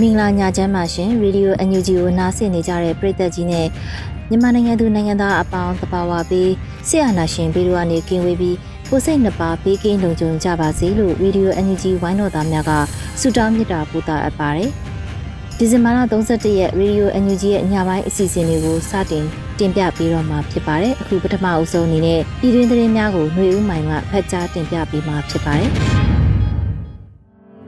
မင်္ဂလာညချမ်းပါရှင်ရေဒီယိုအန်ယူဂျီကိုနားဆင်နေကြတဲ့ပရိသတ်ကြီးနဲ့မြန်မာနိုင်ငံသူနိုင်ငံသားအပေါင်းတပါဝါပြီးဆရာနာရှင်ဗီဒီယိုအနေကင်းဝေးပြီးကိုစိတ်နှစ်ပါးဘေးကင်းလုံခြုံကြပါစေလို့ရေဒီယိုအန်ယူဂျီဝိုင်းတော်သားများကဆုတောင်းမေတ္တာပို့သအပ်ပါတယ်ဒီဇင်ဘာလ31ရက်ရေဒီယိုအန်ယူဂျီရဲ့ညပိုင်းအစီအစဉ်တွေကိုစတင်တင်ပြပေးတော့မှာဖြစ်ပါတယ်အခုပထမအဆုံးအနေနဲ့ပြည်တွင်းသတင်းများကိုຫນွေဦးမိုင်ကဖတ်ကြားတင်ပြပေးမှာဖြစ်ပါတယ်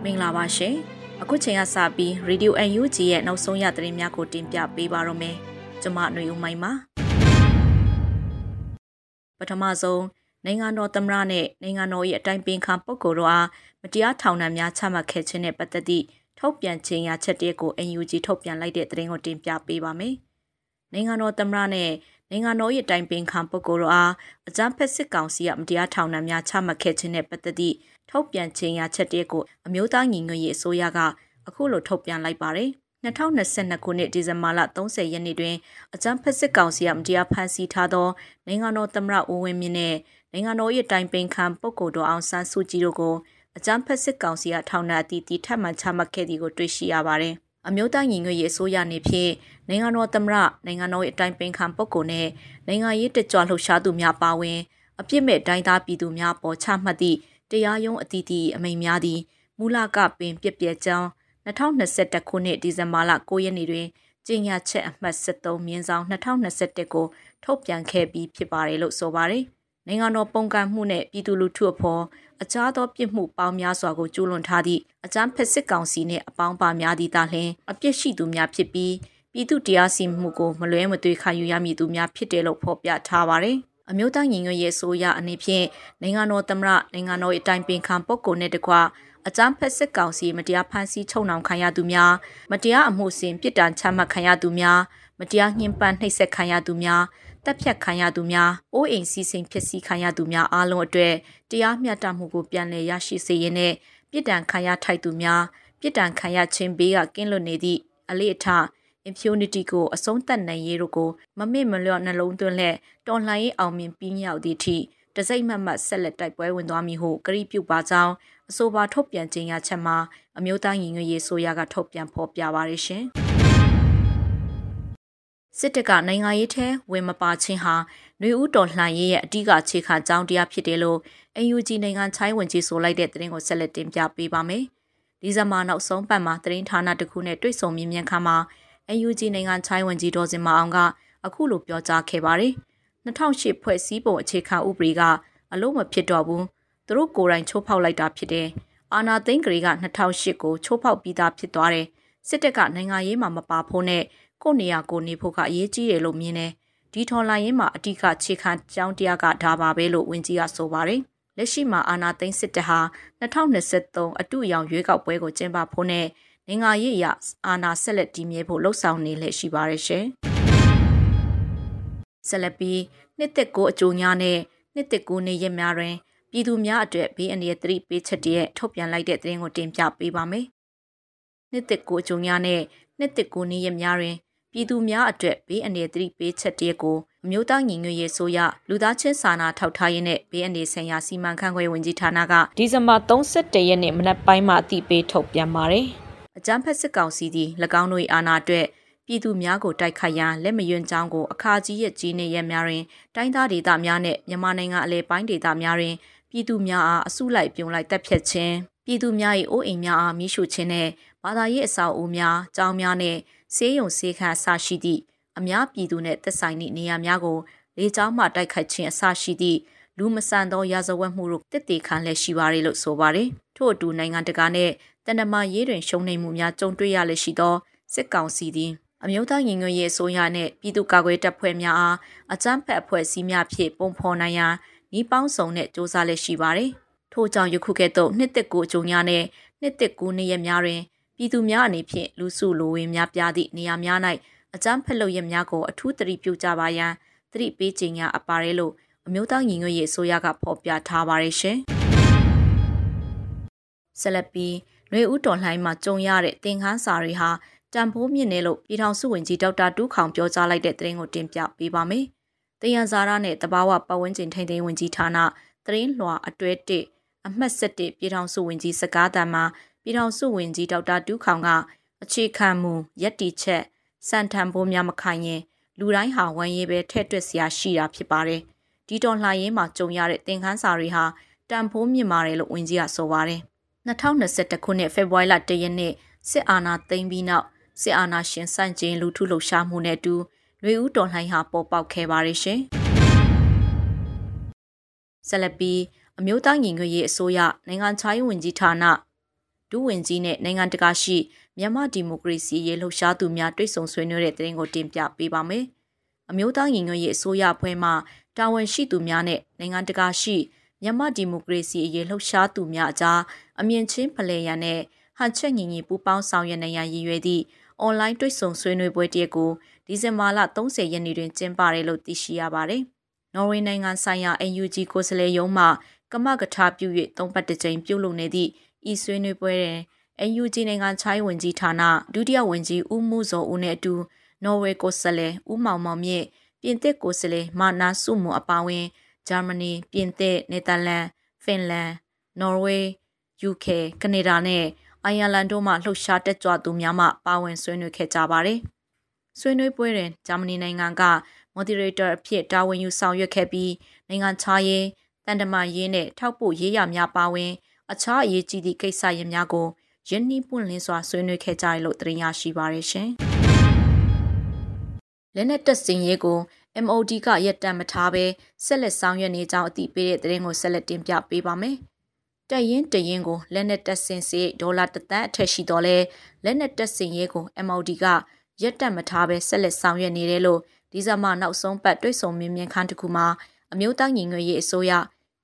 မင်္ဂလာပါရှင် အခုချိန်ကစပြီး Radio UNG ရဲ့နောက်ဆုံးရသတင်းများကိုတင်ပြပေးပါရမယ်။ကျွန်မຫນွေဦးမိုင်းပါ။ပထမဆုံးနိုင်ငံတော်သမ္မတနဲ့နိုင်ငံတော်၏အတိုင်ပင်ခံပုဂ္ဂိုလ်တို့အားမတရားထောင်ဒဏ်များချမှတ်ခဲ့ခြင်းနဲ့ပတ်သက်သည့်ထုတ်ပြန်ခြင်းရချက်တွေကို UNG ထုတ်ပြန်လိုက်တဲ့သတင်းကိုတင်ပြပေးပါမယ်။နိုင်ငံတော်သမ္မတနဲ့နိုင်ငံတော်၏အတိုင်ပင်ခံပုဂ္ဂိုလ်တို့အားအကြမ်းဖက်စစ်ကောင်စီကမတရားထောင်ဒဏ်များချမှတ်ခဲ့ခြင်းနဲ့ပတ်သက်သည့် ထုတ်ပြန်ခြင်းရချက်တွေကိုအမျိုးသားညီညွတ်ရေးအစိုးရကအခုလိုထုတ်ပြန်လိုက်ပါတယ်။2022ခုနှစ်ဒီဇင်ဘာလ30ရက်နေ့တွင်အကြမ်းဖက်စစ်ကောင်စီကမတရားဖမ်းဆီးထားသောနိုင်ငံတော်သမ္မတဦးဝင်းမြင့်နဲ့နိုင်ငံတော်၏တိုင်ပင်ခံပုဂ္ဂိုလ်တော်အောင်ဆန်းစုကြည်တို့ကိုအကြမ်းဖက်စစ်ကောင်စီကထောင်ဒဏ်အသီးသီးထပ်မံချမှတ်ခဲ့သည်ကိုတွေ့ရှိရပါတယ်။အမျိုးသားညီညွတ်ရေးအစိုးရနေဖြင့်နိုင်ငံတော်သမ္မတနိုင်ငံတော်၏အတိုင်ပင်ခံပုဂ္ဂိုလ်နဲ့နိုင်ငံရေးတကြွလှုပ်ရှားသူများပါဝင်အပြစ်မဲ့တိုင်းသားပြည်သူများပေါ်ချမှတ်သည့် တရားရုံးအသီးသီးအမိန့်များသည်မူလကပင်ပြက်ပြက်ကြောင်း2021ခုနှစ်ဒီဇင်ဘာလ9ရက်နေ့တွင်ကျင်းညာချက်အမှတ်73မြင်းဆောင်2021ကိုထုတ်ပြန်ခဲ့ပြီးဖြစ်ပါတယ်လို့ဆိုပါတယ်။နိုင်ငံတော်ပုံကန့်မှုနဲ့ပြည်သူလူထုအဖို့အခြားသောပြစ်မှုပေါင်းများစွာကိုကျူးလွန်ထားသည့်အကြမ်းဖက်စစ်ကောင်စီနှင့်အပေါင်းပါများသည့်သာလျှင်အပြစ်ရှိသူများဖြစ်ပြီးပြည်သူတရားစီမှုကိုမလွဲမသွေခံယူရမည်သူများဖြစ်တယ်လို့ဖော်ပြထားပါတယ်။ အမျိုးသားညီညွတ်ရေးအစိုးရအနေဖြင့်နိုင်ငံတော်သမ္မတနိုင်ငံတော်အတိုင်ပင်ခံပုဂ္ဂိုလ်နဲ့တကွအကြမ်းဖက်စစ်ကောင်စီမတရားဖမ်းဆီးချုပ်နှောင်ခံရသူများမတရားအမှုစဉ်ပြစ်ဒဏ်ချမှတ်ခံရသူများမတရားညှဉ်းပန်းနှိပ်စက်ခံရသူများတပ်ဖြတ်ခံရသူများအိုးအိမ်စီးစိမ်ဖြစ်စီခံရသူများအားလုံးအတွက်တရားမျှတမှုကိုပြန်လည်ရရှိစေရင်းနဲ့ပြစ်ဒဏ်ခံရထိုက်သူများပြစ်ဒဏ်ခံရခြင်းဘေးကကင်းလွတ်နေသည့်အလေးအထ impunity ကိုအဆုံးသတ်နိုင်ရေးတို့ကိုမမေ့မလျော့နှလုံးသွင်းလက်တော်လှန်ရေးအောင်မြင်ပြီးမြောက်သည့်အထိတစိုက်မတ်မတ်ဆက်လက်တိုက်ပွဲဝင်သွားမည်ဟုကတိပြုပါကြောင်းအဆိုပါထုတ်ပြန်ခြင်းရချက်မှာအမျိုးသားညီညွတ်ရေးဆိုရကထုတ်ပြန်ဖော်ပြပါရရှင်စစ်တပ်ကနိုင်ငံရေးထဲဝင်မပါခြင်းဟာຫນွေဦးတော်လှန်ရေးရဲ့အဓိကခြေခံကြောင်းတရားဖြစ်တယ်လို့ UNG နိုင်ငံချိုင်းဝင်ကြီးဆိုလိုက်တဲ့သတင်းကိုဆက်လက်တင်ပြပေးပါမယ်။ဒီဇင်ဘာနောက်ဆုံးပတ်မှာသတင်းဌာနတစ်ခုနဲ့တွေ့ဆုံမြင်မြန်ခါမှာ UNG နိုင်ငံချိုင်းဝင်ကြီးဒေါ်စင်မအောင်ကအခုလိုပြောကြားခဲ့ပါတယ်။2008ဖွဲ့စည်းပုံအခြေခံဥပဒေကအလို့မဖြစ်တော့ဘူးသူတို့ကိုယ်တိုင်ချိုးဖောက်လိုက်တာဖြစ်တယ်အာနာသိန်းဂရီက2008ကိုချိုးဖောက်ပြီးသားဖြစ်သွားတယ်စစ်တပ်ကနိုင်ငံရေးမှာမပါဖို့နဲ့ကိုနေရာကိုနေဖို့ကအရေးကြီးတယ်လို့မြင်တယ်ဒီထော်လိုင်းရင်မှာအတိကခြေခံကြောင်းတရားကဒါပါပဲလို့ဝင်ကြီးကဆိုပါတယ်လက်ရှိမှာအာနာသိန်းစစ်တပ်ဟာ2023အတူရောင်ရွေးကောက်ပွဲကိုကျင်းပဖို့နဲ့ နိုင်ငံရေးအရအာနာဆက်လက်တည်မြဲဖို့လှုံ့ဆော်နေလက်ရှိပါရရှင်။ဆက်လက်ပြီးနှစ်သက်ကိုအကျိုးများနဲ့နှစ်သက်ကိုနေရက်များတွင်ပြည်သူများအတွက်ဘေးအန္တရာယ်သတိပေးချက်တည်းထုတ်ပြန်လိုက်တဲ့သတင်းကိုတင်ပြပေးပါမယ်။နှစ်သက်ကိုအကျိုးများနဲ့နှစ်သက်ကိုနေရက်များတွင်ပြည်သူများအတွက်ဘေးအန္တရာယ်သတိပေးချက်တည်းကိုအမျိုးသားညီညွတ်ရေးဆိုရလူသားချင်းစာနာထောက်ထားရေးနဲ့ဘေးအန္တရာယ်ဆိုင်ရာစီမံခန့်ခွဲဝင်ကြီးဌာနကဒီဇင်ဘာ31ရက်နေ့မနက်ပိုင်းမှာအသိပေးထုတ်ပြန်ပါတယ်။ အကြမ်းဖက်စစ်ကောင်စီသည်၎င်းတို့၏အာဏာအတွက်ပြည်သူများကိုတိုက်ခိုက်ရန်လက်မယွန်းကြောင်းကိုအခါကြီးရဲ့ကြီးနေရများတွင်တိုင်းသားဒေသများနဲ့မြန်မာနိုင်ငံအလဲပိုင်းဒေသများတွင်ပြပြည်သူများအားအစုလိုက်ပြုံလိုက်တပ်ဖြတ်ခြင်းပြည်သူများ၏အိုးအိမ်များအားမိရှုခြင်းနဲ့ဘာသာရေးအဆောက်အဦများ၊ကျောင်းများနဲ့ဆေးရုံဆေးခန်းအစရှိသည့်အများပြည်သူနှင့်သက်ဆိုင်သည့်နေရာများကိုလေကြောင်းမှတိုက်ခိုက်ခြင်းအစရှိသည့်လူမဆန်သောရာဇဝတ်မှုတို့တစ်တေခံလက်ရှိပါရလို့ဆိုပါတယ်။ထို့အတူနိုင်ငံတကာနဲ့ တနမာရေးတွင်ရှုံးနိမ့်မှုများကြုံတွေ့ရလက်ရှိသောစစ်ကောင်စီသည်အမျိုးသားညီညွတ်ရေးအစိုးရနှင့်ပြည်သူ့ကာကွယ်တပ်ဖွဲ့များအားအကြမ်းဖက်အဖွဲ့အစည်းများဖြင့်ပုံဖော်နိုင်ရန်ဤပေါင်းစုံနဲ့စ조사လက်ရှိပါတယ်။ထို့ကြောင့်ယခုကဲ့သို့နှစ်သက်ကိုအကြုံများနဲ့နှစ်သက်ကိုနေရများတွင်ပြည်သူများအနေဖြင့်လူစုလူဝေးများပြားသည့်နေရာများ၌အကြမ်းဖက်လုပ်ရများကိုအထူးသတိပြုကြပါရန်သတိပေးခြင်းများအပါရဲလို့အမျိုးသားညီညွတ်ရေးအစိုးရကဖော်ပြထားပါတယ်ရှင်။ဆက်လက်ပြီး ຫນွေဦးတော်လှိုင်းမှာကြုံရတဲ့သင်ခန်းစာတွေဟာတန်ဖိုးမြင့်နေလို့ပြည်ထောင်စုဝန်ကြီးဒေါက်တာတူးခေါင်ပြောကြားလိုက်တဲ့သတင်းကိုတင်ပြပေးပါမယ်။တယံဇာရနဲ့တဘာဝပတ်ဝန်းကျင်ထိန်းသိမ်းဝန်ကြီးဌာနသတင်းလွှာအတွဲ1အမှတ်7ပြည်ထောင်စုဝန်ကြီးစကားတမ်းမှာပြည်ထောင်စုဝန်ကြီးဒေါက်တာတူးခေါင်ကအခြေခံမူယက်တီချက်စံထံပိုးများမခိုင်ရင်လူတိုင်းဟာဝမ်းရေးပဲထဲ့တွက်စရာရှိတာဖြစ်ပါတယ်။ဒီတော်လှန်ရေးမှာကြုံရတဲ့သင်ခန်းစာတွေဟာတန်ဖိုးမြင့်ပါတယ်လို့ဝန်ကြီးကဆိုပါတယ်။ 2021ခုနှစ်ဖေဖော်ဝါရီလ1ရက်နေ့စစ်အာဏာသိမ်းပြီးနောက်စစ်အာဏာရှင်စန့်ကျင်လူထုလှုပ်ရှားမှုနဲ့အတူလူဦးတော်လှန်ဟာပေါ်ပေါက်ခဲ့ပါတယ်ရှင်။ဆက်လက်ပြီးအမျိုးသားညီညွတ်ရေးအစိုးရနိုင်ငံခြားရေးဝန်ကြီးဌာနဒုဝန်ကြီးနဲ့နိုင်ငံတကာရှိမြန်မာဒီမိုကရေစီရေးလှုပ်ရှားသူများတွေ့ဆုံဆွေးနွေးတဲ့တဲ့ရင်ကိုတင်ပြပေးပါမယ်။အမျိုးသားညီညွတ်ရေးအစိုးရအဖွဲ့မှတာဝန်ရှိသူများနဲ့နိုင်ငံတကာရှိ မြန်မာဒီမိုကရေစီရေးလှုပ်ရှားသူများအကြားအမြင့်ချင်းဖလှယ်ရန်နဲ့ဟန်ချက်ညီညီပူးပေါင်းဆောင်ရွက်နိုင်ရန်ရည်ရွယ်သည့်အွန်လိုင်းတွေ့ဆုံဆွေးနွေးပွဲတရက်ကိုဒီဇင်ဘာလ30ရက်နေ့တွင်ကျင်းပတယ်လို့သိရှိရပါတယ်။နော်ဝေနိုင်ငံဆိုင်ရာ NUG ကိုယ်စားလှယ်ရုံးမှကမကထာပြု၍သုံးပတ်တစ်ကြိမ်ပြုလုပ်နေသည့်ဤဆွေးနွေးပွဲတွင် NUG နိုင်ငံချိုင်းဝင်ကြီးဌာနဒုတိယဝန်ကြီးဦးမှုစောဦးနဲ့အတူနော်ဝေကိုယ်စားလှယ်ဦးမောင်မောင်မြင့်ပြင်သစ်ကိုယ်စားလှယ်မာနာစုမွန်အပါအဝင် ဂျာမနီပြင်သစ်နယ်သာလန်ဖင်လန်နော်ဝေ UK ကနေဒါနဲ့အိုင်ယာလန်တို့မှလှုပ်ရှားတက်ကြွသူများမှပါဝင်ဆွေးနွေးခဲ့ကြပါတယ်။ဆွေးနွေးပွဲတွင်ဂျာမနီနိုင်ငံက moderator အဖြစ်တာဝန်ယူဆောင်ရွက်ခဲ့ပြီးနိုင်ငံခြားရေးတန်တမာရေးနဲ့ထောက်ပို့ရေးရများပါဝင် အခြားအရေးကြီးသည့်ကိစ္စရပ်များကိုယင်းနှီးပွင့်လင်းစွာဆွေးနွေးခဲ့ကြရလို့တင်ရရှိပါရရှင်။လက်နက်တပ်စင်ရေးကို MOD ကရက်တံမထားဘဲဆက်လက်ဆောင်ရွက်နေကြောင်းအသိပေးတဲ့သတင်းကိုဆက်လက်တင်ပြပေးပါမယ်။တရင်တရင်ကိုလက်နက်တပ်စင်စေဒေါ်လာတသန်းအထက်ရှိတော့လဲလက်နက်တပ်စင်ရေးကို MOD ကရက်တံမထားဘဲဆက်လက်ဆောင်ရွက်နေတယ်လို့ဒီဇင်ဘာနောက်ဆုံးပတ်တွဲဆုံမြင်မြန်ခန်းတစ်ခုမှာအမျိုးသားညီညွတ်ရေးအစိုးရ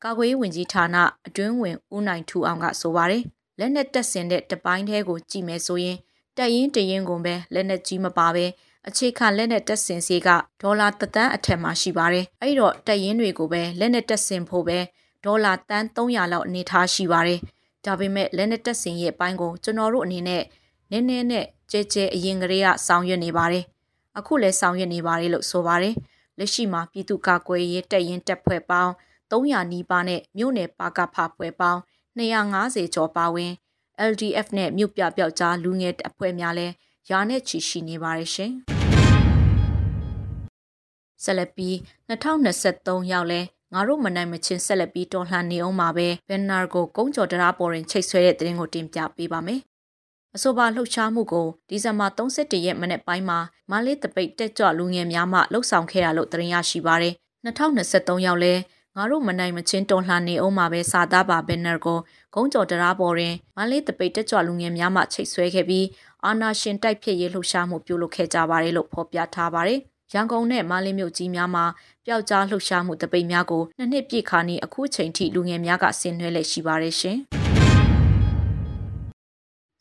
ကာကွယ်ရေးဝန်ကြီးဌာနအတွင်းဝင်ဦးနိုင်ထူအောင်ကဆိုပါတယ်။လက်နက်တက်ဆင်တဲ့တပိုင်းသေးကိုကြည့်မယ်ဆိုရင်တက်ရင်တရင်ကုန်ပဲလက်နက်ကြီးမပါပဲ အခြေခံလက်နက်တက်ဆင်စေကဒေါ်လာတသန်းအထက်မှာရှိပါတယ်။အဲ့တော့တက်ရင်တွေကိုပဲလက်နက်တက်ဆင်ဖို့ပဲဒေါ်လာတန်း300လောက်အနေထားရှိပါတယ်။ဒါပေမဲ့လက်နက်တက်ဆင်ရဲ့အပိုင်းကိုကျွန်တော်တို့အနေနဲ့နည်းနည်းနဲ့ကြဲကြဲအရင်ကလေးကဆောင်ရွက်နေပါတယ်။အခုလည်းဆောင်ရွက်နေပါတယ်လို့ဆိုပါတယ်။လက်ရှိမှာပြည်သူ့ကာကွယ်ရေးတက်ရင်တက်ဖွဲ့ပေါင်း300နီးပါးနဲ့မြို့နယ်ပါကဖဖွဲ့ပေါင်း250ကျော်ပါဝင် LDF နဲ့မြို့ပြပျောက်ကြားလူငယ်အဖွဲ့များလည်းယာနဲ့ချီရှိနေပါတယ်ရှင်။ ဆက်လက်ပြီး2023ရောက်လဲငါတို့မနိုင်မချင်းဆက်လက်ပြီးတော်လှန်နေအောင်ပါပဲဘန်နာကိုကုန်းကျော်တရားပေါ်ရင်ချိတ်ဆွဲတဲ့သတင်းကိုတင်ပြပေးပါမယ်။အဆိုပါလှုပ်ရှားမှုကိုဒီဇင်ဘာ31ရက်မနေ့ပိုင်းမှာမလေးတပိတ်တက်ကြွလူငယ်များမှလှုပ်ဆောင်ခဲ့ရလို့သတင်းရရှိပါရယ်2023ရောက်လဲငါတို့မနိုင်မချင်းတော်လှန်နေအောင်မှာပဲစာသားပါဘန်နာကိုဂုံးကျော်တရားပေါ်တွင်မလေးတပိတ်တက်ကြွလူငယ်များမှချိတ်ဆွဲခဲ့ပြီးအာနာရှင်တိုက်ဖြစ်ရေးလှုပ်ရှားမှုပြုလုပ်ခဲ့ကြပါတယ်လို့ဖော်ပြထားပါတယ်။ ရန်ကုန်နဲ့မလေးမြို့ကြီးများမှာပျောက်ကြားလှုပ်ရှားမှုတပိတ်များကိုနှစ်နှစ်ပြည့်ခါနီအခုချိန်ထိလူငယ်များကဆင်နွှဲလက်ရှိပါတယ်ရှင်။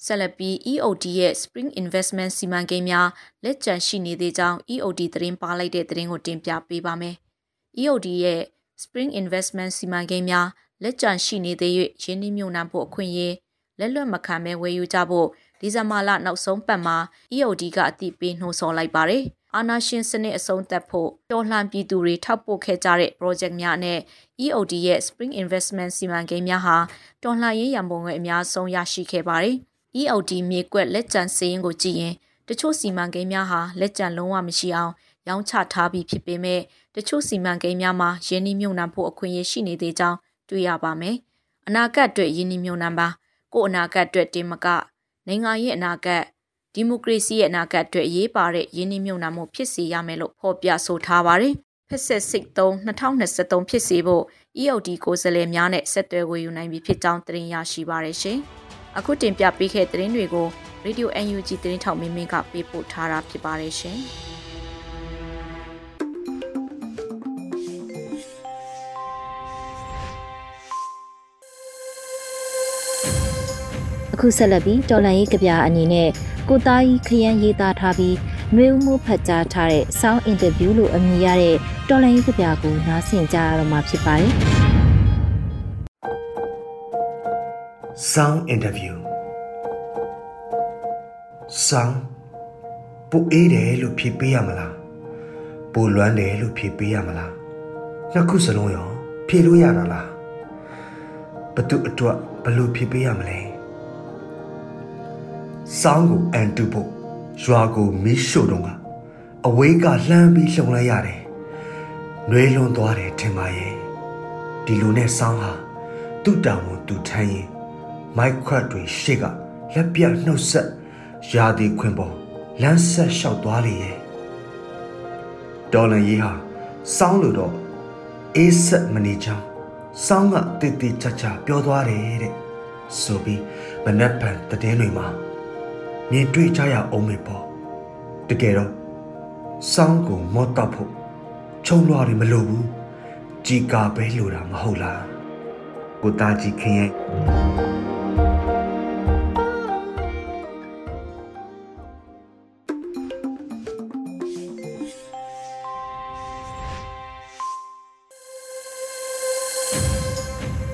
ဆက်လက်ပြီး EOD ရဲ့ Spring Investment စီမံကိန်းများလက်ကျန်ရှိနေသေးကြောင်း EOD သတင်းပါလိုက်တဲ့သတင်းကိုတင်ပြပေးပါမယ်။ EOD ရဲ့ Spring Investment စီမံကိန်းများလက်ကျန်ရှိနေသေး၍ရင်းနှီးမြှုပ်နှံဖို့အခွင့်အရေးလက်လွတ်မခံဘဲဝယ်ယူကြဖို့ဒီဇင်ဘာလနောက်ဆုံးပတ်မှာ EOD ကအတိပေးနှိုးဆော်လိုက်ပါတယ်။ အာနာရှင်စနစ်အဆုံးသတ်ဖို့တော်လှန်ပြည်သူတွေထောက်ပို့ခဲ့ကြတဲ့ project များနဲ့ EOD ရဲ့ Spring Investment စီမံကိန်းများဟာတော်လှန်ရေးရန်ပုံငွေအများဆုံးရရှိခဲ့ပါတယ်။ EOD မြေကွက်လက်ကျန်စည်ရင်းကိုကြည့်ရင်တချို့စီမံကိန်းများဟာလက်ကျန်လုံးဝမရှိအောင်ရောင်းချထားပြီးဖြစ်ပေမဲ့တချို့စီမံကိန်းများမှာယင်းနှမြုံနှံဖို့အခွင့်အရေးရှိနေသေးကြောင်းတွေ့ရပါမယ်။အနာဂတ်အတွက်ယင်းနှမြုံနှံပါကိုအနာဂတ်အတွက်တင်မကနိုင်ငံရဲ့အနာဂတ် ဒီမိုကရေစီရဲ့အနာဂတ်အတွက်အရေးပါတဲ့ယင်းနှမြုံနှံမှုဖြစ်စေရမယ်လို့ဖော်ပြဆိုထားပါတယ်။ဖက်ဆက်စစ်3 2023ဖြစ်စေဖို့ EOD ကိုယ်စားလှယ်များနဲ့ဆက်သွယ်ဝေယူနိုင်ပြီဖြစ်ကြောင်းတင်ရရှိပါရရှင်။အခုတင်ပြပေးခဲ့တဲ့သတင်းတွေကို Radio UNG သတင်းထောက်မင်းမင်းကပေးပို့ထားတာဖြစ်ပါတယ်ရှင်။အခုဆက်လက်ပြီးတော်လန်ရေးကြပြအနေနဲ့ ကိုသားကြီးခရမ်းရေးသားထားပြီးနှွေဦးမှုဖတ်ကြားထားတဲ့ sound interview လို့အမည်ရတဲ့တော်လန်ရေးကြပြကိုနားဆင်ကြရတော့မှာဖြစ်ပါတယ်။ sound interview sound ပူအေးတယ်လို့ဖြေပေးရမလားပူလွမ်းတယ်လို့ဖြေပေးရမလားနှစ်ခုစလုံးရောဖြေလို့ရတာလားဘသူအတွက်ဘလို့ဖြေပေးရမလဲ စောင်းကိုအန်တူဖို့ရွာကိုမီးရှို့တော့ကအဝေးကလှမ်းပြီးလှုံလိုက်ရတယ်။နှွေးလွန်သွားတယ်ထင်ပါရဲ့။ဒီလိုနဲ့စောင်းဟာသူ့တောင်ကိုသူထမ်းရင်မိုက်ခွတ်တွေရှေ့ကလက်ပြနှုတ်ဆက်ရာဒီခွင်ပေါ်လမ်းဆက်လျှောက်သွားလေရဲ့။ဒေါ်လန်ကြီးဟာစောင်းလို့တော့အေးဆက်မနေချောင်းစောင်းကတည်တည်ချာချာပြောသွားတယ်တဲ့။ဆိုပြီးမနက်ဖြန်တည်င်းတွေမှာ မြင်တွေ့ကြရအောင်မေပေါ့တကယ်တော့စောင်းကိုမော့တော့ဖို့ခြုံလွှာတွေမလိုဘူးជីကာပဲလိုတာမဟုတ်လားကိုသားကြီးခင်ရဲ့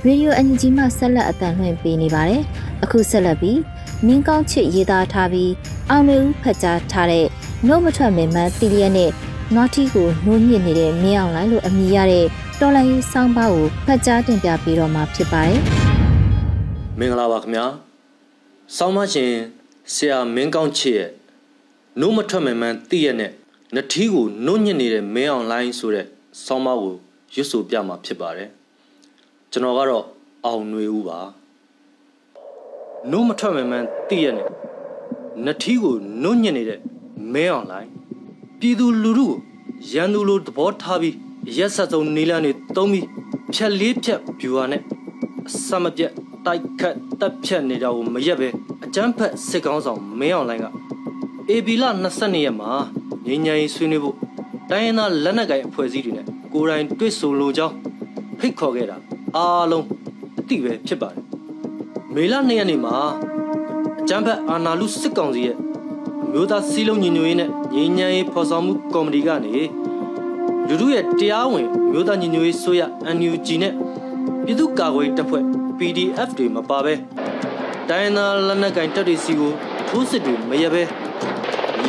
ရေဒီယိုအန်ဂျီမှဆက်လက်အတန်လှည့်ပေးနေပါတယ်။အခုဆက်လက်ပြီး မင်းကောင်းချစ်ရေးသားထားပြီးအောင်မေဦးဖတ်ကြားထားတဲ့နှုတ်မထွက်မင်မတီလီယက်နဲ့နွားထီကိုနှိုးညစ်နေတဲ့မင်းအောင်လိုင်းလို့အမည်ရတဲ့တော်လိုင်းရေးဆောင်းပါးကိုဖတ်ကြားတင်ပြပေးတော့မှာဖြစ်ပါတယ်။မင်္ဂလာပါခင်ဗျာ။ဆောင်းမရှင်ဆရာမင်းကောင်းချစ်ရဲ့နှုတ်မထွက်မင်မတီရက်နဲ့နထီကိုနှုတ်ညစ်နေတဲ့မင်းအောင်လိုင်းဆိုတဲ့ဆောင်းပါးကိုရွတ်ဆိုပြမှာဖြစ်ပါတယ်။ကျွန်တော်ကတော့အောင်ຫນွေဦးပါ။ နှုတ်မထွက်မှန်မှန်သိရနဲ့နထီးကိုနှုတ်ညစ်နေတဲ့မဲအောင်လိုက်ပြည်သူလူထုကိုရန်သူလိုသဘောထားပြီးရက်ဆက်ဆုံးနေလန်းတွေတုံးပြီးဖြက်လေးဖြက်ဗျူဟာနဲ့အစမပြတ်တိုက်ခတ်တက်ဖြတ်နေတာကိုမရက်ပဲအကျန်းဖက်စစ်ကောင်းဆောင်မင်းအောင်လိုင်းကအေဘီလာ22ရက်မှာငញ្ញရင်ဆွေးနွေးဖို့တိုင်းရင်းသားလက်နက်ကိုင်အဖွဲ့အစည်းတွေနဲ့ကိုယ်တိုင်တွေ့ဆုံလိုကြောင်းဖိတ်ခေါ်ခဲ့တာအားလုံးအတိပဲဖြစ်ပါတယ် မေလ2ရက်နေ့မှာအကြံဖက်အာနာလူစစ်ကောင်စီရဲ့မျိုးသားစီးလုံးညီညွတ်ရေးနဲ့ငြိမ်းချမ်းရေးဖော်ဆောင်မှုကော်မတီကနေလူထုရဲ့တရားဝင်မျိုးသားညီညွတ်ရေးဆိုရ NUG နဲ့ပြည်သူ့ကာကွယ်တပ်ဖွဲ့ PDF တွေမပါဘဲတိုင်းနာလက်နက်ကင်တပ်တွေစီကိုထိုးစစ်တွေမရဘဲ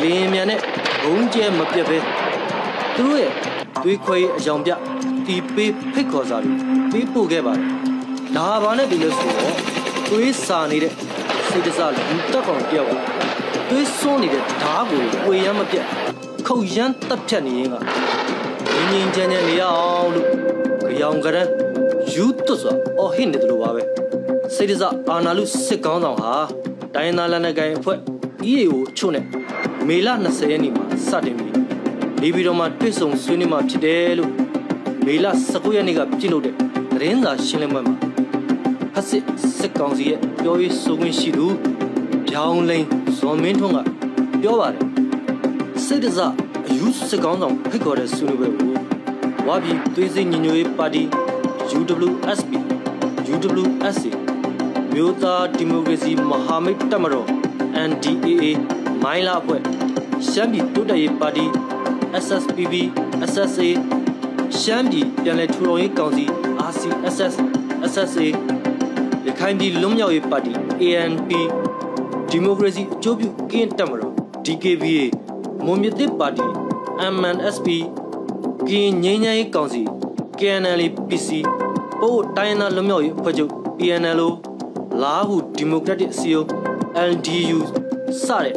လင်းမြန်နဲ့ဘုံကျဲမပြတ်ဘဲသူတို့ရဲ့သွေးခွဲအယောင်ပြတီပေးဖိတ်ခေါ်စာတွေပေးပို့ခဲ့ပါတယ်ဒါဘာနဲ့ဒီလို့ဆိုတော့ သွေးစာနေတဲ့စိတ်တစားလူတက်ကောင်တယောက်ကသွေးစွန်းနေတဲ့ဓားကိုဝေရမ်းမပြတ်ခုတ်ရမ်းတက်ဖြတ်နေရင်ကငင်းငင်းချမ်းချမ်းနေရအောင်လို့ကြောင်ကရန်ယူတွတ်စွာအော်ဟင်းနေတယ်လို့ပါပဲစိတ်တစားအာနာလူစစ်ကောင်းဆောင်ဟာတိုင်းသားလက်နက်ကိုင်အဖွဲ့ EAO အချို့နဲ့မေလ20ရက်နေ့မှာစတင်ပြီးနေပြည်တော်မှာတွေ့ဆုံဆွေးနွေးမှာဖြစ်တယ်လို့မေလ19ရက်နေ့ကပြုလုပ်တဲ့သတင်းစာရှင်းလင်းပွဲမှာ ဖက်စစ်စစ်ကောင်စီရဲ့ပြောရေးဆိုခွင့်ရှိသူပြောင်းလိန်ဇော်မင်းထွန်းကပြောပါတယ်စစ်တစအယူစစ်ကောင်ဆောင်ဖိတ်ခေါ်တဲ့ဆွေးနွေးပွဲကိုဝါပြည်သွေးစည်းညီညွတ်ရေးပါတီ UWSP UWSA မြို့သားဒီမိုကရေစီမဟာမိတ်တပ်မတော် NDAA မိုင်းလာအဖွဲ့ရှမ်းပြည်တိုးတက်ရေးပါတီ SSPB SSA ရှမ်းပြည်ပြည်내ထူထောင်ရေးကောင်စီ RCSS SSA ခိုင်ပြည်လွတ်မြောက်ရေးပါတီ ANP ဒီမိုကရေစီအကျိုးပြုကင်းတက်မတော် DKBA မွန်မြစ်တစ်ပါတီ MNSP ကင်းငင်းငိုင်းကောင်စီ KNL PC ပို့တိုင်းနာလွတ်မြောက်ရေးအဖွဲ့ချုပ် PNLO လာဟုဒီမိုကရက်တစ်အစည်းအရုံး LDU စတဲ့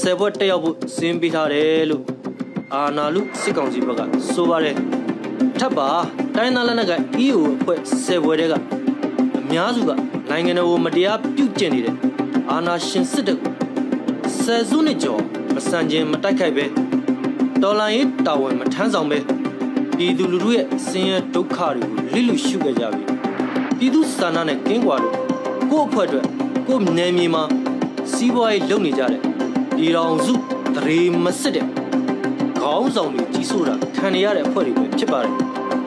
ဆယ်ဘွက်တက်ရောက်ဖို့စင်းပေးထားတယ်လို့အာနာလူစစ်ကောင်စီဘက်ကဆိုပါတယ်ထပ်ပါတိုင်းသားလက်နက်က EO အဖွဲ့ဆယ်ဘွယ်တွေကအ များစုကနိုင်ငံတော်ကိုမတရားပြုတ်ကျင့်နေတဲ့အာဏာရှင်စစ်တပ်ကိုဆယ်စုနှစ်ကျော်မဆန်ခြင်းမတိုက်ခိုက်ပဲတော်လိုင်းရေးတာဝန်မထမ်းဆောင်ပဲပြည်သူလူထုရဲ့ဆင်းရဲဒုက္ခတွေကိုလိလူရှုခဲ့ကြပြီပြည်သူစာနာနဲ့ကင်းကွာလို့ကို့အဖွဲ့အတွက်ကို့နယ်မြေမှာစီးပွားရေးလုပ်နေကြတဲ့ပြည်တော်စုတရေမစစ်တဲ့ခေါင်းဆောင်တွေကြီးစိုးတာခံရတဲ့အဖွဲ့တွေပဲဖြစ်ပါတယ်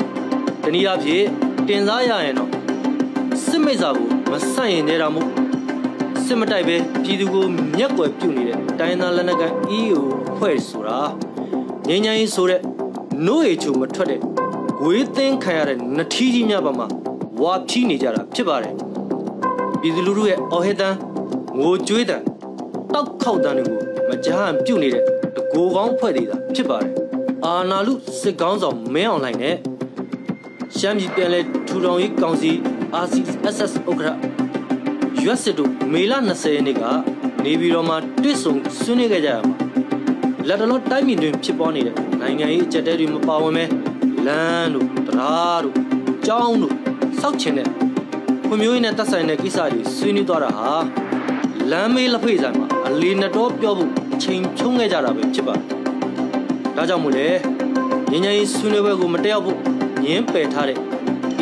။တနည်းအားဖြင့်တင်စားရရင်တော့ စစ်မိတ်စာကိုမဆန့်ရင်နေတာမို့စစ်မတိုက်ပဲပြည်သူကိုမျက်ကွယ်ပြုတ်နေတဲ့တိုင်းသားလက်နက်ကန် EO အဖွဲ့ဆိုတာငញ្ញိုင်းဆိုတဲ့နို့ရချုံမထွက်တဲ့ဝေးသင်းခံရတဲ့နထီးကြီးများပါမှာဝါဖြီးနေကြတာဖြစ်ပါတယ်ပြည်သူလူထုရဲ့အော်ဟစ်တန်းငိုကြွေးတန်းတောက်ခေါက်တန်းတွေကိုမကြားဟန်ပြုတ်နေတဲ့တကိုကောင်းဖွဲ့သေးတာဖြစ်ပါတယ်အာနာလူစစ်ကောင်းဆောင်မင်းအောင်လှိုင်နဲ့ရှမ်းပြည်ပြည်လဲထူထောင်ရေးကောင်စီ RCSS ဥက္ကဋ္ဌရွက်စစ်တို့မေလ20ရက်နေ့ကနေပြည်တော်မှာတွေ့ဆုံဆွေးနွေးခဲ့ကြရမှာလက်တလုံးတိုင်းပြည်တွင်ဖြစ်ပေါ်နေတဲ့နိုင်ငံရေးအကြက်တဲတွေမပါဝင်ပဲလမ်းတို့တရားတို့ကျောင်းတို့စောက်ချင်တဲ့ဖွံ့ဖြိုးရေးနဲ့တက်ဆိုင်တဲ့ကိစ္စတွေဆွေးနွေးသွားတာဟာလမ်းမေးလက်ဖေးဆိုင်မှာအလီနတော်ပြောဖို့အချိန်ဖြုံးခဲ့ကြတာပဲဖြစ်ပါတယ်။ဒါကြောင့်မို့လဲငញ្ញရင်ဆွေးနွေးပွဲကိုမတက်ရောက်ဖို့ညင်းပယ်ထားတဲ့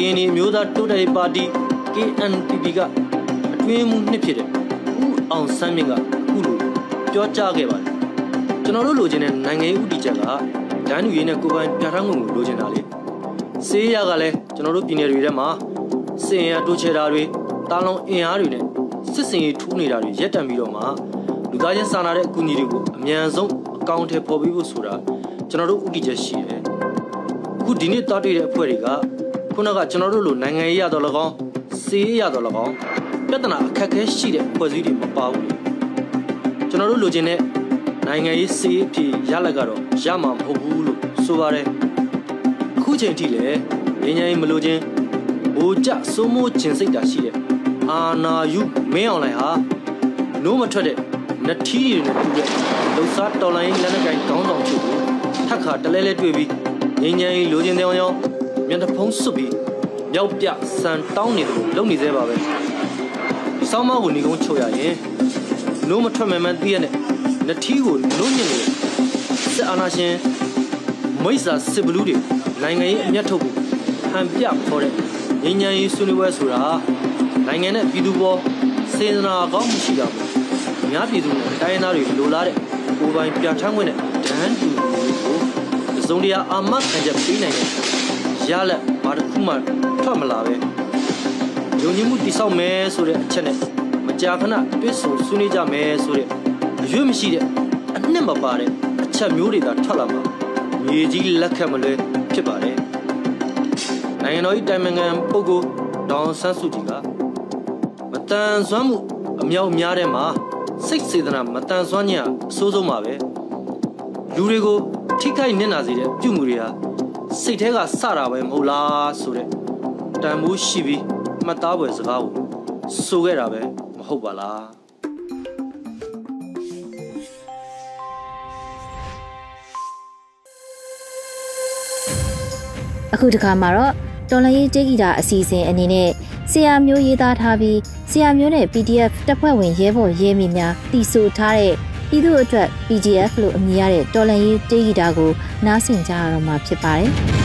KNY မျိုးသားတိုးတက်ရေးပါတီ KNPP ကအတွင်းမှုနှစ်ဖြစ်တဲ့ဦးအောင်ဆန်းမြင့်ကအခုလိုပြောကြားခဲ့ပါတယ်။ကျွန်တော်တို့လိုချင်တဲ့နိုင်ငံရေးဥတီချက်ကဒန်းလူရေးနဲ့ကိုပိုင်ပြဋ္ဌာန်းမှုကိုလိုချင်တာလေ။စေးရကလည်းကျွန်တော်တို့ပြည်နယ်တွေထဲမှာစင်ရတိုးချဲတာတွေတာလုံးအင်အားတွေနဲ့စစ်စင်ရေးထူးနေတာတွေရက်တံပြီးတော့မှလူသားချင်းစာနာတဲ့အကူအညီတွေကိုအမြန်ဆုံးအကောင့်ထဲပေါ်ပြီးဖို့ဆိုတာကျွန်တော်တို့ဥတီချက်ရှိတယ်။အခုဒီနေ့တောက်တွေ့တဲ့အဖွဲ့တွေက ခုနကကျွန်တော်တို့လိုနိုင်ငံရေးရတော့လကောင်းစီးရရတော့လကောင်းပြဿနာအခက်အခဲရှိတဲ့ဖွဲ့စည်းတွေမပါဘူး။ကျွန်တော်တို့လိုချင်တဲ့နိုင်ငံရေးစီးအဖြစ်ရလက်ကတော့ရမှာမဟုတ်ဘူးလို့ဆိုပါတယ်။အခုချိန်ထိလည်းငញ្ញရင်မလိုချင်ဘိုးကျစိုးမိုးခြင်းစိတ်တာရှိတဲ့အာနာယုမင်းအောင်လှိုင်ဟာနိုးမထွက်တဲ့နထီးတွေနဲ့တူတဲ့လှုပ်ရှားတော်လိုင်းလက်နက်ကိုင်ခေါင်းဆောင်ချုပ်ကိုထက်ခါတလဲလဲတွေ့ပြီးငញ្ញရင်လိုချင်တဲ့အောင်ရော မျက်နှာဖုံးစွပ်ပြီးမြောက်ပြစံတောင်းနေတယ်လို့လုပ်နေသေးပါပဲ။ဆောင်းမကိုညီကုန်းချုပ်ရရင်နိုးမထွက်မှန်မှန်သိရတဲ့နထီးကိုနိုးညင်နေတဲ့စစ်အာဏာရှင်မိစ္ဆာစစ်ဘလူးတွေနိုင်ငံရေးအမျက်ထုတ်ကိုဟန်ပြခေါ်တဲ့ငញ្ញန်ရေးဆွေးနွေးပွဲဆိုတာနိုင်ငံနဲ့ပြည်သူပေါ်စေတနာကောင်းမှုရှိတာပေါ့။များပြည်သူနဲ့တိုင်းသားတွေလိုလားတဲ့ကိုယ်ပိုင်ပြဋ္ဌာန်းခွင့်နဲ့ဒန်းတူကိုအစုံတရာအာမခံချက်ပေးနိုင်တဲ့ ရလက်ဘာတစ်ခုမှထွက်မလာပဲ။ယုံကြည်မှုတိဆောက်မယ်ဆိုတဲ့အချက်နဲ့မကြာခဏတွေ့ဆုံဆွေးနွေးကြမယ်ဆိုတဲ့အရွေးမရှိတဲ့အနှစ်မပါတဲ့အချက်မျိုးတွေသာထွက်လာမှာမြေကြီးလက်ခတ်မလဲဖြစ်ပါတယ်။နိုင်ငံတော်၏တိုင်ပင်ခံပုဂ္ဂိုလ်ဒေါန်ဆန်းစုကြည်ကမတန်ဆွမ်းမှုအမြောက်များတဲ့မှာစိတ်စေတနာမတန်ဆွမ်းခြင်းအဆိုးဆုံးပါပဲလူတွေကိုထိခိုက်နစ်နာစေတဲ့ပြုမှုတွေဟာ စိတ်ထဲကစတာပဲမဟုတ်လားဆိုတဲ့တန်ဖိုးရှိပြီးမှတ်သားဖွယ်စကားကိုဆိုခဲ့တာပဲမဟုတ်ပါလားအခုတခါမှာတော့တော်လန်ရေးတေဂီတာအစီအစဉ်အနေနဲ့ဆရာမျိုးရေးသားထားပြီးဆရာမျိုးနဲ့ PDF တပ်ဖွဲ့ဝင်ရဲဘော်ရဲမီများတီဆိုထားတဲ့ ပြည်သူ့အတွက် PGF လို့အမည်ရတဲ့တော်လန်ရေးတေဂီတာကိုနားဆင်ကြရတော့မှာဖြစ်ပါတယ်။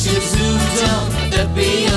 အာဏာရှင်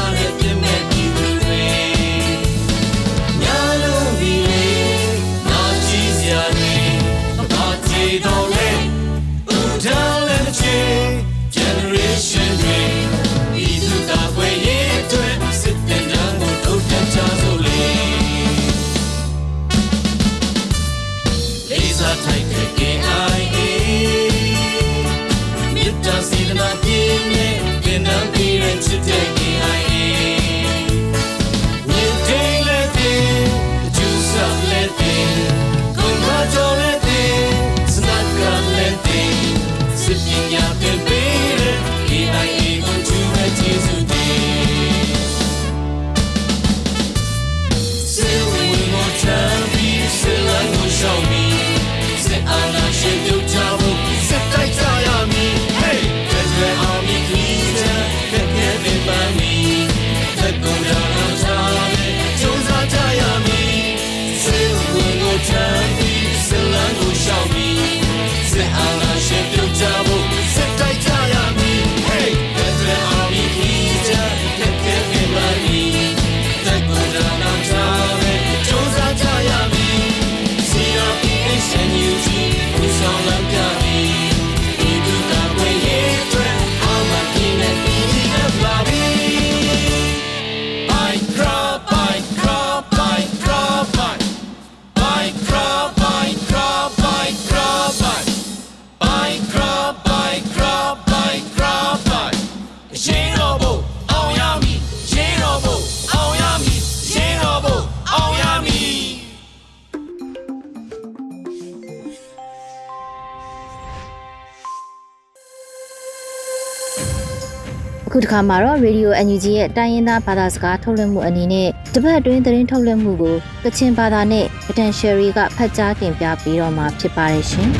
အခုတစ်ခါမှာတော့ Radio NUG ရဲ့တိုင်းရင်းသားဘာသာစကားထုတ်လွှင့်မှုအနေနဲ့တပတ်အတွင်းသတင်းထုတ်လွှင့်မှုကိုကချင်ဘာသာနဲ့ Potential ကဖတ်ကြားတင်ပြပေးတော့မှာဖြစ်ပါတယ်ရှင်။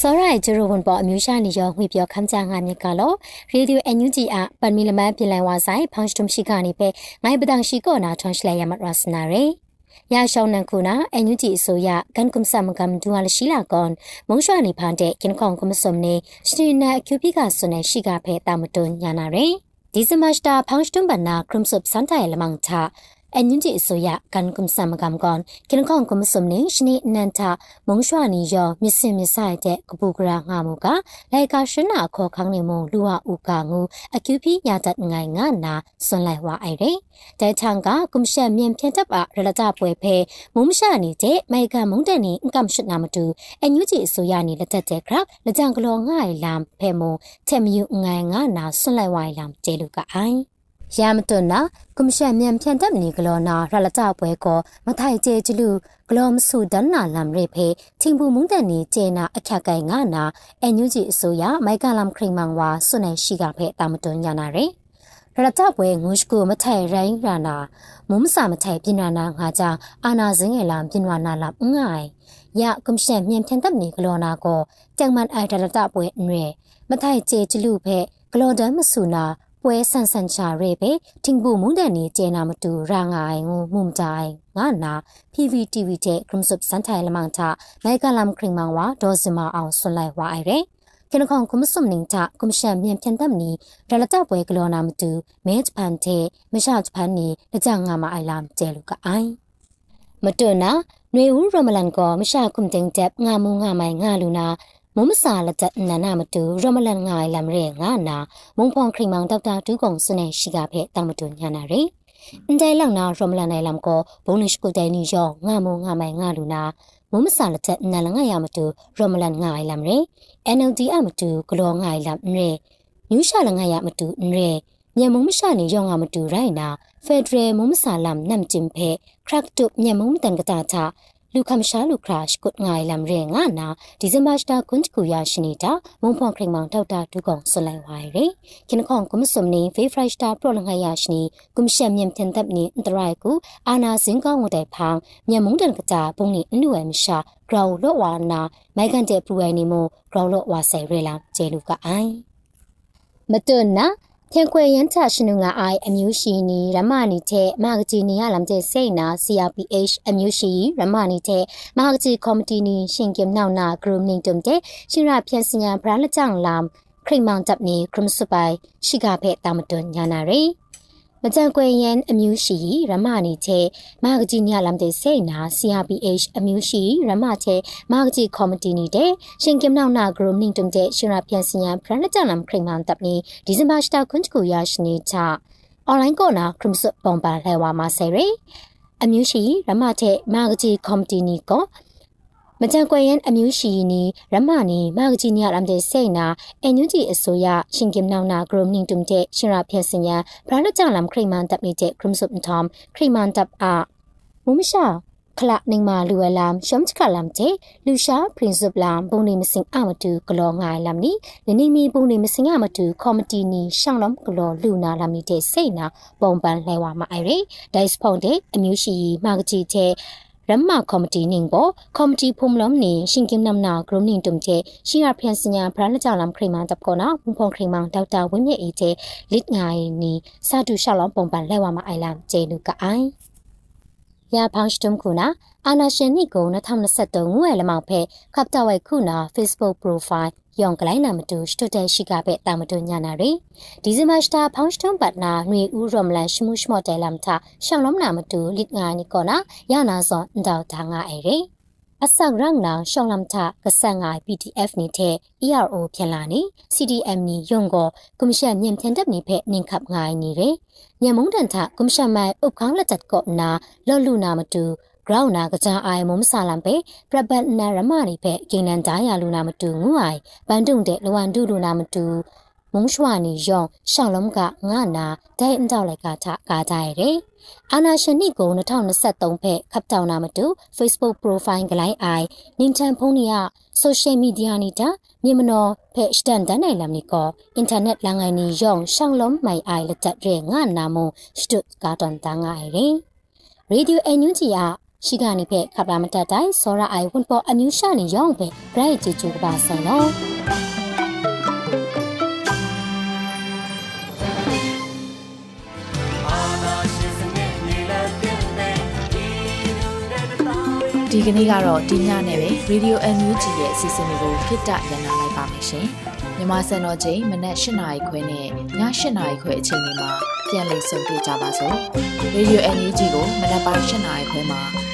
စောရိုင်ဂျရိုဝန်ပေါ်အမျိုးရှာနေရောငွေပြောခမ်းကြငါမြစ်ကလောရေဒီယိုအန်ယူဂျီအပန်မီလမန်ပြင်လန်ဝါဆိုင်ဖောင်စတုံရှိကနေပဲငိုင်ပဒန်ရှိကောနာထွန်ရှလဲရမတ်ရစနာရေ ရရှောင်းနန်ခုနာအန်ယူဂျီအစိုးရကန်ကွမ်ဆမ်ကမ်ဒူဝါလရှိလာကွန်မုံရွှာနေဖန်တဲ့ကင်ကောင်ကွမ်စုံနေစတီနာအကျူပီကဆွနေရှိကဖဲတာမတွညာနာရေဒီဇမတ်တာဖောင်စတုံဘနာခရမ်ဆုပ်စန်တိုင်လမန်တာ အန်ယူဂျီအစိုးရကန်ကွမ်ဆမ်ကမ်ကွန်ကင်ကောင်ကွမ်စုံနေရှနီနန်တာမုံရွှာနေရောမြစ်စင်မြဆိုင်တဲ့ကပူကရာငါမူကလိုက်ကာရှနာခေါ်ခန်းနေမုံလူဟာဥကငူအကျူပီရတတ်ငိုင်ငါနာဆွန်လိုက်ဝအိုင်ရေတဲချန်ကကွန်ရှက်မြန်ဖြန်တပ်ပါရလကြပွဲဖဲမုံရှာနေတဲ့မိုက်ကမုံတဲ့နေအင်ကမ်ရှစ်နာမတူအန်ယူဂျီအစိုးရနေလက်တက်တဲ့ခရလက်ကြံကလောငိုင်လမ်ဖဲမုံချက်မယူငိုင်ငါနာဆွန်လိုက်ဝိုင်လမ်ကျဲလူကအိုင် ရမတွနာကွန်ရှက်မြန်ဖြန်တပ်နေကလောနာရလကြပွဲကိုမထိုင်ကျဲကျလူဂလောမဆူဒန်နာလမ်ရေဖေချင်းဘူးမုန်တန်နေကျဲနာအခက်ကိုင်ငါနာအန်ယူဂျီအစိုးရမိုက်ကလမ်ခရိမန်ဝါဆွနေရှိကဖေတာမတွညာနာရေရတပွဲငုရှကိုမထိုင်ရိုင်းရနာမုံမစာမထိုင်ပြင်နာနာငါကြောင့်အာနာစင်းငယ်လာပြင်ဝနာလာငိုင်ရကွန်ရှက်မြန်ဖြန်တပ်နေကလောနာကိုတန်မန်အိုင်ရတပွဲအနွေမထိုင်ကျဲကျလူဖေဂလောဒန်မဆူနာ ပွဲဆန်ဆန်ချာရဲပဲထင်ဘူးမုန်တန်နေကျဲနာမတူရာငိုင်ငုံမှုန်တိုင်ငါနာ PVTV တဲ့ Crimson စန်ထိုင်လမန်တာမိုက်ကလမ်ခရင်မန်ဝါဒေါ်စမာအောင်ဆွန်လိုက်ဝါအိုင်ရဲကနခေါင်ကွမစုံနင်းတာကွန်ရှန်မြန်ဖြန်တပ်နီရလတပွဲကလောနာမတူမဲဂျပန်တဲ့မရှဂျပန်နီလကြငါမအိုင်လာမ်ကျဲလူကအိုင်မတွနာနွေဦးရမလန်ကောမရှကုမ်တင်တက်ငါမူငါမိုင်ငါလူနာ မုံမစာလက်တနနာမတူရမလန်ငိုင်လမ်ရဲငါနာမုံဖောင်ခရိမောင်ဒေါက်တာဒူးကုံစနေရှိကဖဲတမတူညာနာရေအန်တိုင်လောက်နာရမလန်နိုင်လမ်ကိုဘုံနစ်ကိုတိုင်နီယောငါမုံငါမိုင်ငါလူနာမုံမစာလက်တနလငါရမတူရမလန်ငိုင်လမ်ရဲ NLD အမတူဂလောငိုင်လမ်ရဲညူရှာလငါရမတူရဲမြန်မုံမရှာနေရောငါမတူရိုင်းနာဖက်ဒရယ်မုံမဆာလမ်နမ်ဂျင်ဖဲခရက်တုမြန်မုံတန်ကတာချ လူခမ်ရှာလူခရာရှ်ကုတ်ငိုင်လမ်ရဲငါနာဒီဇင်ဘာစတာကွန်ကူယာရှိနေတာမုံဖွန်ခရင်မောင်ထောက်တာဒူကောင်ဆွလိုက်ဝိုင်ရယ်ခင်ခေါန်ကွန်စုံနေဖေဖရိုက်စတာပရိုလငါယာရှိနီကွန်ရှက်မြန်တန်တပ်နီအန်တရိုက်ကူအာနာစင်ကောင်းဝတဲ့ဖောင်မြန်မုံတန်ကတာပုံနီအနုဝဲမရှာဂရောင်လော့ဝါနာမိုက်ကန်တဲ့ပူဝဲနီမိုဂရောင်လော့ဝါဆယ်ရဲလာကျဲလူကအိုင်မတွနာ 天ခွေရန်ချရှင်နုငါအိုင်အမျိုးရှိနီရမနီတဲ့မာဂဂျီနီရလမ်တဲ့စိတ်နာ CRPH အမျိုးရှိရမနီတဲ့မာဂဂျီကော်မတီနီရှင်ကင်နောက်နာဂရုမနင်းတုံတဲ့ရှင်ရဖြန်စညာဗရာလကြောင့်လမ်ခရိမောင်တပ်နီခရမစပိုင်ရှိကဖဲတာမတွညာနာရီ မကြံကွယ်ရန်အမျိုးရှိရမနီတဲ့မာဂဂျီညလမ်တဲ့စိတ်နာ CRPH အမျိုးရှိရမတဲ့မာဂဂျီကော်မတီနေတဲ့ရှင်ကင်နောက်နာဂရုမနင်းတုံတဲ့ရှင်ရဖြန်စညာဗရာလကြောင့်လမ်ခရိမောင်တပ်နီဒီဇင်ဘာစတာခွန်ချကူရရှိနေချအွန်လိုင်းကောနာခရမစပုံပါလဲဝါမဆယ်ရီအမျိုးရှိရမတဲ့မာဂဂျီကော်မတီနီကော မကြံကွယ်ရန်အမျိုးရှိနီရမနီမာဂဂျီနီယာရမ်တဲ့စိတ်နာအန်ယူဂျီအစိုးရရှင်ကင်နောင်နာဂရုမနင်းတုံတဲ့ရှင်ရဖျက်စင်ညာဘရာလကြလမ်ခရိမန်တပ်နေတဲ့ခရမ်ဆုပ်တမ်ခရိမန်တပ်အာမုံမရှာခလနိမာလူဝလမ်ရှမ်ချကလမ်တဲ့လူရှာပရင်စပ်လမ်ဘုံနေမစင်အမတူဂလောငိုင်လမ်နီလနေမီဘုံနေမစင်အမတူကော်မတီနီရှောင်းလုံးဂလောလူနာလမ်နီတဲ့စိတ်နာပုံပန်လဲဝါမအိုင်ရီဒိုက်စဖုန်တဲ့အမျိုးရှိမာဂဂျီတဲ့ ရမကော်မတီနင်းကိုကော်မတီဖုံလမ်နေရှင်ကင်နမ်နာဂရုနင်းတုံချေရှီရဖျန်စညာဖရလကြလမ်ခရိမန်တပ်ကောနာဘုံဖုံခရိမန်ဒေါက်တာဝင်းမြအေချေလစ်ငိုင်နီစာတူရှောက်လောင်းပုံပန်လဲဝါမအိုင်လမ်ဂျေလူကအိုင်ရဖောင်းစတုံခုနာအာနာရှင်နိကို2023ငွေလမောက်ဖဲခပ်တဝဲခုနာ Facebook profile ယောင်ကလိုင်းနာမတူစတုတဲရှိကပဲတာမတူညာနာရီဒီဇင်ဘာစတာဖောင်းစတုံပတ်နာနွေဦးရမလန်ရှမှုရှမော့တဲလမ်တာရှောင်းလုံးနာမတူလစ်ငါနီကောနာယာနာဇွန်ဒေါတာငါအေရီအစရန်နာရှောင်းလမ်တာကဆန်ငါ PDF နေတဲ့ ERO ပြန်လာနေ CDM နီယုံကိုကွန်မရှင်မြန်ထန်တပ်နေဖက်နင်ခပ်ငိုင်းနေတယ်မြန်မုံတန်ထကွန်မရှင်မိုင်ဥပခေါင်းလက်ချက်ကောနာလော်လူနာမတူ ground na gaja ai mom salam pe prabat na rama ni phe kinan da ya lu na matu ngu ai ban tung de lwan du lu na matu မုံရွှာနီယောင်ရှောင်းလုံးကငါနာဒိုင်အန်တောက်လိုက်ကထကာကြရတယ်။အာနာရှင်နိကို2023ဖက်ခပ်တောင်နာမတူ Facebook profile ကလိုက်အိုင်နင်တန်ဖုန်းနီယ social media နီတာမြေမနော်ဖက်စတန်တန်နိုင်လမ်နီကိုအင်တာနက်လငိုင်းနီယောင်ရှောင်းလုံးမိုင်အိုင်လက်တက်ရဲငါနာမစတုတ်ကာတန်တန်ငါရယ်ရေဒီယိုအန်ယူဂျီယာ ရှိကနေဖက်ခပ်လာမတတ်တိုင်းစောရအိုင်ဝန်ပေါ်အမျိုးရှာနေရောင်းပဲဘရိုက်ဂျီဂျူပါဆန်နော်ဒီကနေ့ကတော့ဒီညနဲ့ပဲ Radio NUG ရဲ့အစီအစဉ်လေးကိုခਿੱတရနာလိုက်ပါမယ်ရှင်။မြမစံတော်ချိန်မနက်၈နာရီခွဲနဲ့ည၈နာရီခွဲအချိန်တွေမှာပြန်လည်ဆုံတွေ့ကြပါစို့။ Radio NUG ကိုမနက်ပိုင်း၈နာရီခွဲမှာ